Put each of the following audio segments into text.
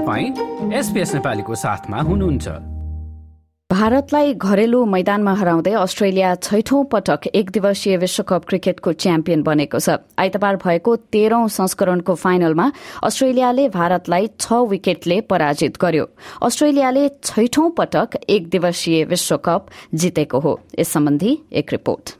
नेपालीको साथमा हुनुहुन्छ। भारतलाई घरेलु मैदानमा हराउँदै अस्ट्रेलिया छैठौं पटक एक दिवसीय विश्वकप क्रिकेटको च्याम्पियन बनेको छ। आइतबार भएको तेह्रौं संस्करणको फाइनलमा अस्ट्रेलियाले भारतलाई छ विकेटले पराजित गर्यो। अस्ट्रेलियाले छैठौं पटक एक दिवसीय विश्वकप जितेको हो। यस सम्बन्धी एक रिपोर्ट।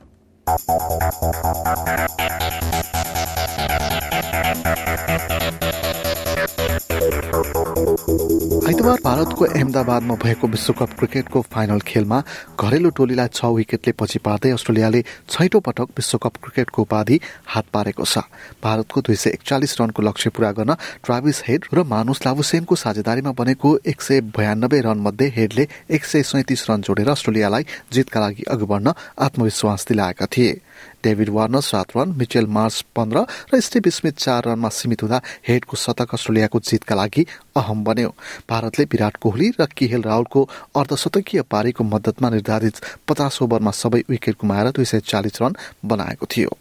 आइतबार भारतको अहमदाबादमा भएको विश्वकप क्रिकेटको फाइनल खेलमा घरेलु टोलीलाई छ विकेटले पछि पार्दै अस्ट्रेलियाले छैटौं पटक विश्वकप क्रिकेटको उपाधि हात पारेको छ। भारतको दुई सय एकचालिस रनको लक्ष्य पूरा गर्न ट्राभिस हेड र मानुस लाभुसेनको साझेदारीमा बनेको एक सय बयानब्बे रन मध्ये हेडले एक सय सैतिस रन जोडेर अस्ट्रेलियालाई जितका लागि अघि बढ्न आत्मविश्वास दिलाएका थिए। डेभिड वार्नर सात रन मिचेल मार्स पन्ध्र र स्टिभ स्मिथ चार रनमा सीमित हुँदा हेडको शतक अस्ट्रेलियाको जितका लागि अहम बन्यो। भारतले विराट कोहली र केएल राहुलको अर्धशतकीय पारीको मद्दतमा निर्धारित पचास ओभरमा सबै विकेट गुमाएर दुई सय चालिस रन बनाएको थियो।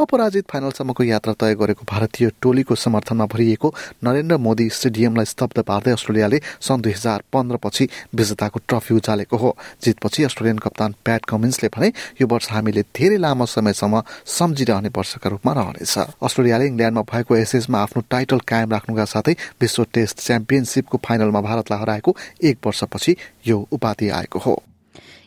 अपराजित फाइनलसम्मको यात्रा तय गरेको भारतीय टोलीको समर्थनमा भरिएको नरेन्द्र मोदी स्टेडियमलाई स्तब्ध पार्दै अस्ट्रेलियाले सन् दुई हजार पन्ध्रपछि विजेताको ट्रफी उचालेको हो। जितपछि अस्ट्रेलियन कप्तान प्याट कमिन्सले भने यो वर्ष हामीले धेरै लामो समयसम्म सम्झिरहने वर्षका रूपमा रहनेछ। अस्ट्रेलियाले इङ्ल्याण्डमा भएको एसएसमा आफ्नो टाइटल कायम राख्नुका साथै विश्व टेस्ट च्याम्पियनसिपको फाइनलमा भारतलाई हराएको एक वर्षपछि यो उपाधि आएको हो।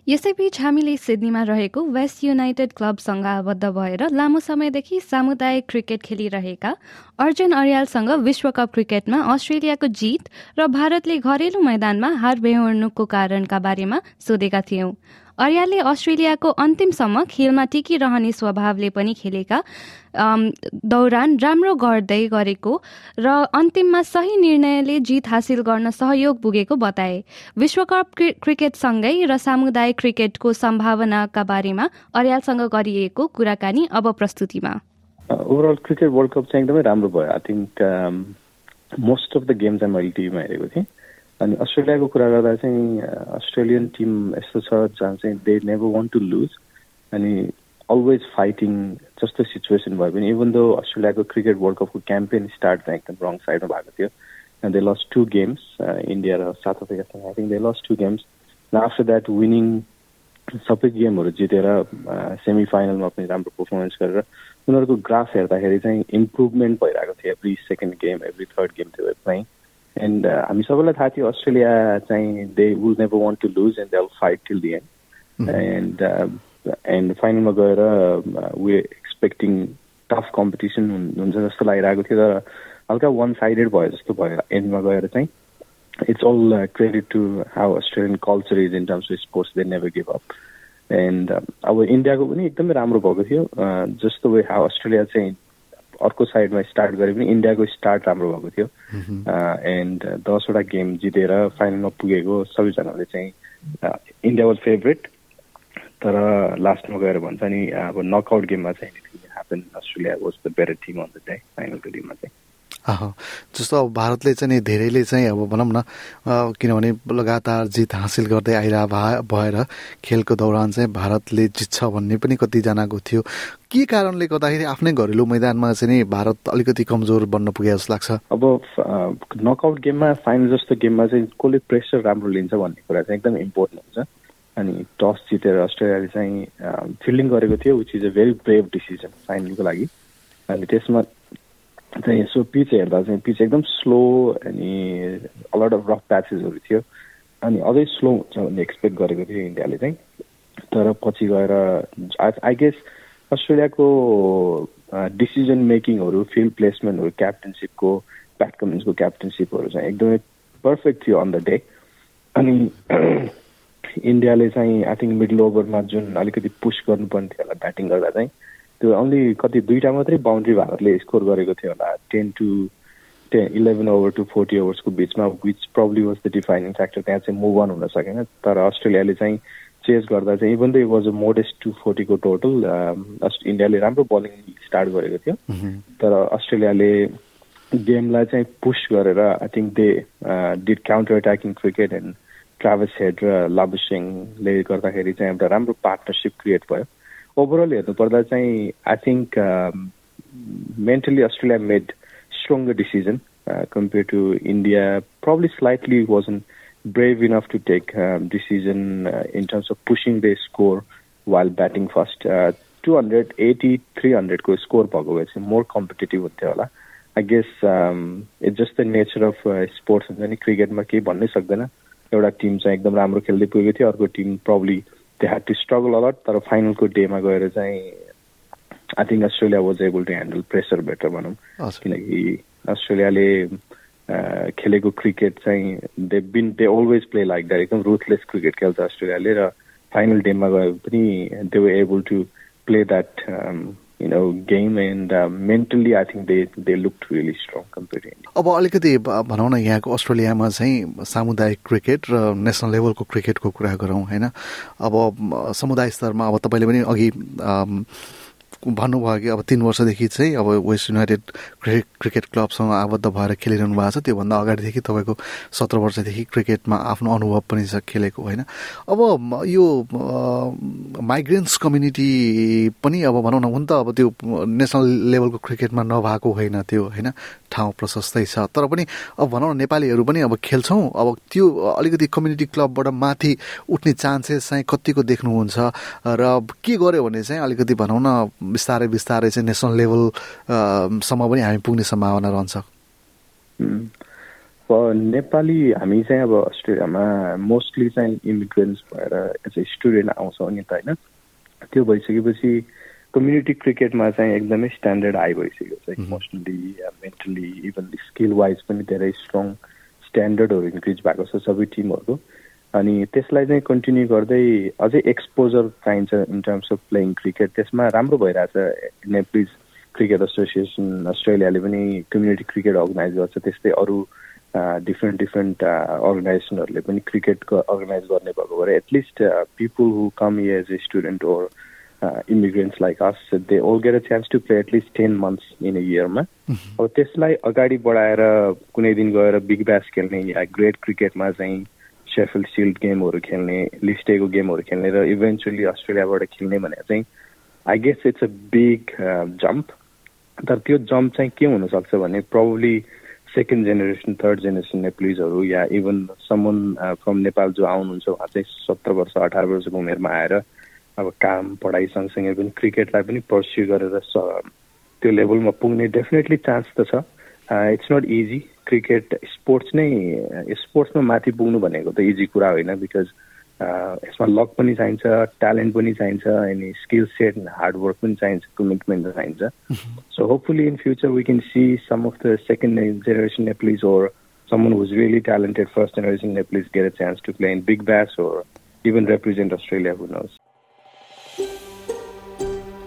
यसैबीच हामीले सिडनीमा रहेको वेस्ट युनाइटेड क्लबसँग आबद्ध भएर लामो समयदेखि सामुदायिक क्रिकेट खेलिरहेका अर्जुन अर्यालसँग विश्वकप क्रिकेटमा अस्ट्रेलियाको जित र भारतले घरेलु मैदानमा हार बेहोर्नुको कारणका बारेमा सोधेका थियौं। अर्यालले अस्ट्रेलियाको अन्तिमसम्म खेलमा टिकिरहने स्वभावले पनि खेलेका दौरान राम्रो गर्दै गरेको र अन्तिममा सही निर्णयले जित हासिल गर्न सहयोग पुगेको बताए। विश्वकप क्रिकेटसँगै र सामुदायिक क्रिकेटको सम्भावनाका बारेमा अर्यालसँग गरिएको कुराकानी अब प्रस्तुतिमा। ओभरअल क्रिकेट वर्ल्ड कप चाहिँ एकदमै राम्रो भयो। I think most of the game चाहिँ मैले टिभीमा हेरेको थिएँ। अनि अस्ट्रेलियाको कुरा गर्दा चाहिँ अस्ट्रेलियन टिम यस्तो छ जहाँ चाहिँ they never want to lose अनि अलवेज फाइटिङ जस्तो सिचुएसन भयो भने इभन दो अस्ट्रेलियाको क्रिकेट वर्ल्ड कपको क्याम्पेन स्टार्ट चाहिँ एकदम रङ साइडमा भएको थियो they lost two games India र south अफ्रिकासँग I think they lost two games after that winning सबै गेमहरू जितेर सेमी फाइनलमा पनि राम्रो पर्फर्मेन्स गरेर उनीहरूको ग्राफ हेर्दाखेरि चाहिँ इम्प्रुभमेन्ट भइरहेको थियो every second game every third game थियो प्लेइङ एन्ड हामी सबैलाई थाहा थियो अस्ट्रेलिया चाहिँ they will never want to lose and they fight till the end and and फाइनलमा गएर वे एक्सपेक्टिङ टफ कम्पिटिसन हुन्छ जस्तो लागिरहेको थियो तर हल्का वान साइडेड भयो जस्तो भयो एन्डमा गएर चाहिँ it's all credit to how Australian culture is in terms of sports they never give up and अब इन्डियाको पनि एकदमै राम्रो भएको थियो जस्तो वे हाउ अस्ट्रेलिया चाहिँ अर्को साइडमा स्टार्ट गरे पनि इन्डियाको स्टार्ट राम्रो भएको थियो। एन्ड दसवटा गेम जितेर फाइनलमा पुगेको सबैजनाले चाहिँ इन्डिया वाज फेभरेट तर लास्टमा गएर भन्छ नि अब नकआउट गेममा चाहिँ happen Australia was the better team on the day फाइनलको टिममा चाहिँ। जस्तो अब भारतले चाहिँ धेरैले चाहिँ अब भनौँ न किनभने लगातार जित हासिल गर्दै आइरह भएर खेलको दौरान चाहिँ भारतले जित्छ भन्ने पनि कतिजनाको थियो। के कारणले गर्दाखेरि आफ्नै घरेलु मैदानमा चाहिँ नि भारत अलिकति कमजोर बन्न पुगे जस्तो लाग्छ? अब नकआउट गेममा फाइनल जस्तो गेममा चाहिँ कसले प्रेसर राम्रो लिन्छ भन्ने कुरा चाहिँ एकदम इम्पोर्टेन्ट हुन्छ। अनि टस जितेर अस्ट्रेलियाले चाहिँ फिल्डिङ गरेको थियो which is a very brave decision फाइनलको लागि। अनि त्यसमा चाहिँ यसो पिच हेर्दा चाहिँ पिच एकदम स्लो अनि अलट अफ रफ प्याचेसहरू थियो। अनि अझै स्लो हुन्छ भन्ने एक्सपेक्ट गरेको थियो इन्डियाले चाहिँ। तर पछि गएर आई गेस अस्ट्रेलियाको डिसिजन मेकिङहरू फिल्ड प्लेसमेन्टहरू क्याप्टेनसिपको प्याट कमिन्सको क्याप्टेनसिपहरू चाहिँ एकदमै पर्फेक्ट थियो अन द डे अनि इन्डियाले चाहिँ आई थिङ्क मिडल ओभरमा जुन अलिकति पुस गर्नुपर्ने थियो होला ब्याटिङ गर्दा चाहिँ त्यो ओन्ली कति दुईवटा मात्रै बााउन्ड्री भारतले स्कोर गरेको थियो होला ten to ten eleven over to forty ओभर्सको बिचमा which probably was the defining factor त्यहाँ चाहिँ मुभ अन हुन सकेन। तर अस्ट्रेलियाले चाहिँ चेज गर्दा चाहिँ even the it was a modest two फोर्टीको total इन्डियाले राम्रो बलिङ स्टार्ट गरेको थियो। तर अस्ट्रेलियाले गेमलाई चाहिँ पुस गरेर I think they did counter attacking cricket and Travis Head र लाबुसिङले गर्दाखेरि चाहिँ एउटा राम्रो पार्टनरसिप क्रिएट भयो। ओभरअल हेर्नुपर्दा चाहिँ I think mentally Australia made stronger decision compared to India. Probably slightly wasn't brave enough to take um, decision uh, in terms of pushing the score while batting first. Uh, 280, 300 को score भएको भए चाहिँ more competitive हुन्थ्यो होला I guess it's just the nature of sports हुन्छ नि क्रिकेटमा केही भन्नै सक्दैन एउटा टिम चाहिँ एकदम राम्रो खेल्दै पुगेको थियो अर्को team probably they had to struggle a lot तर फाइनलको डेमा गएर चाहिँ I think Australia was able to handle pressure better भनौँ किनकि अस्ट्रेलियाले खेलेको क्रिकेट चाहिँ they been they always play like that एकदम रुथलेस क्रिकेट खेल्छ अस्ट्रेलियाले र फाइनल डेमा गए पनि they were able to play that you know game and uh, mentally I think they they looked really strong compared to India. अब अलिकति भनौँ न यहाँको अस्ट्रेलियामा चाहिँ सामुदायिक क्रिकेट र नेसनल लेभलको क्रिकेटको कुरा गरौँ होइन अब समुदाय स्तरमा अब तपाईँले पनि अघि भन्नुभयो कि अब तिन वर्षदेखि चाहिँ अब वेस्ट युनाइटेड क्रिकेट क्रिकेट क्लबसँग आबद्ध भएर खेलिरहनु भएको छ त्योभन्दा अगाडिदेखि तपाईँको सत्र वर्षदेखि क्रिकेटमा आफ्नो अनुभव पनि छ खेलेको होइन? अब यो माइग्रेन्ट्स कम्युनिटी पनि अब भनौँ न हुन त अब त्यो नेसनल लेभलको क्रिकेटमा नभएको होइन त्यो होइन? ठाउँ प्रशस्तै छ। तर पनि अब भनौँ न नेपालीहरू पनि अब खेल्छौँ। अब त्यो अलिकति कम्युनिटी क्लबबाट माथि उठ्ने चान्सेस चाहिँ कतिको देख्नुहुन्छ? र के गर्यो भने चाहिँ अलिकति भनौँ न बिस्तारै बिस्तारै चाहिँ नेसनल लेभलसम्म पनि हामी पुग्ने सम्भावना रहन्छ। नेपाली हामी चाहिँ अब अस्ट्रेलियामा मोस्टली चाहिँ इमिग्रेन्ट्स भएर एज ए स्टुडेन्ट आउँछौँ नि त होइन? त्यो भइसकेपछि कम्युनिटी क्रिकेटमा चाहिँ एकदमै स्ट्यान्डर्ड हाई भइसक्यो छ emotionally mentally even skill wise पनि धेरै स्ट्रङ स्ट्यान्डर्डहरू इन्क्रिज भएको छ सबै टिमहरूको। अनि त्यसलाई चाहिँ कन्टिन्यू गर्दै अझै एक्सपोजर चाहिन्छ in terms of playing cricket त्यसमा राम्रो भइरहेछ नेप्लिज क्रिकेट एसोसिएसन अस्ट्रेलियाले पनि कम्युनिटी क्रिकेट अर्गनाइज गर्छ। त्यस्तै अरू डिफ्रेन्ट डिफ्रेन्ट अर्गनाइजेसनहरूले पनि क्रिकेटको अर्गनाइज गर्ने भएको भएर at least people who come as a student or immigrants like us they all get a chance to play at least ten months in a इयरमा अब त्यसलाई अगाडि बढाएर कुनै दिन गएर बिग ब्यास खेल्ने या ग्रेट क्रिकेटमा चाहिँ सेफिल्ड सिल्ड गेमहरू खेल्ने लिस्टेको गेमहरू खेल्ने र इभेन्चुली अस्ट्रेलियाबाट खेल्ने भनेर चाहिँ I guess it's a big jump तर त्यो जम्प चाहिँ के हुनसक्छ भने probably second generation third generation नेप्लिजहरू या इभन समन फ्रम नेपाल जो आउनुहुन्छ उहाँ चाहिँ सत्र वर्ष अठार वर्षको उमेरमा आएर अब काम पढाइ सँगसँगै पनि क्रिकेटलाई पनि पर्स्यु गरेर त्यो लेभलमा पुग्ने डेफिनेटली चान्स त छ। It's not easy cricket sports नै स्पोर्ट्समा माथि पुग्नु भनेको त इजी कुरा होइन बिकज यसमा लक पनि चाहिन्छ ट्यालेन्ट पनि चाहिन्छ अनि स्किल सेट हार्डवर्क पनि चाहिन्छ कमिटमेन्ट चाहिन्छ। So hopefully in future we can see some of the second generation Nepalese or someone who's really talented first generation Nepalese get a chance to play in Big Bash or even represent Australia, who knows.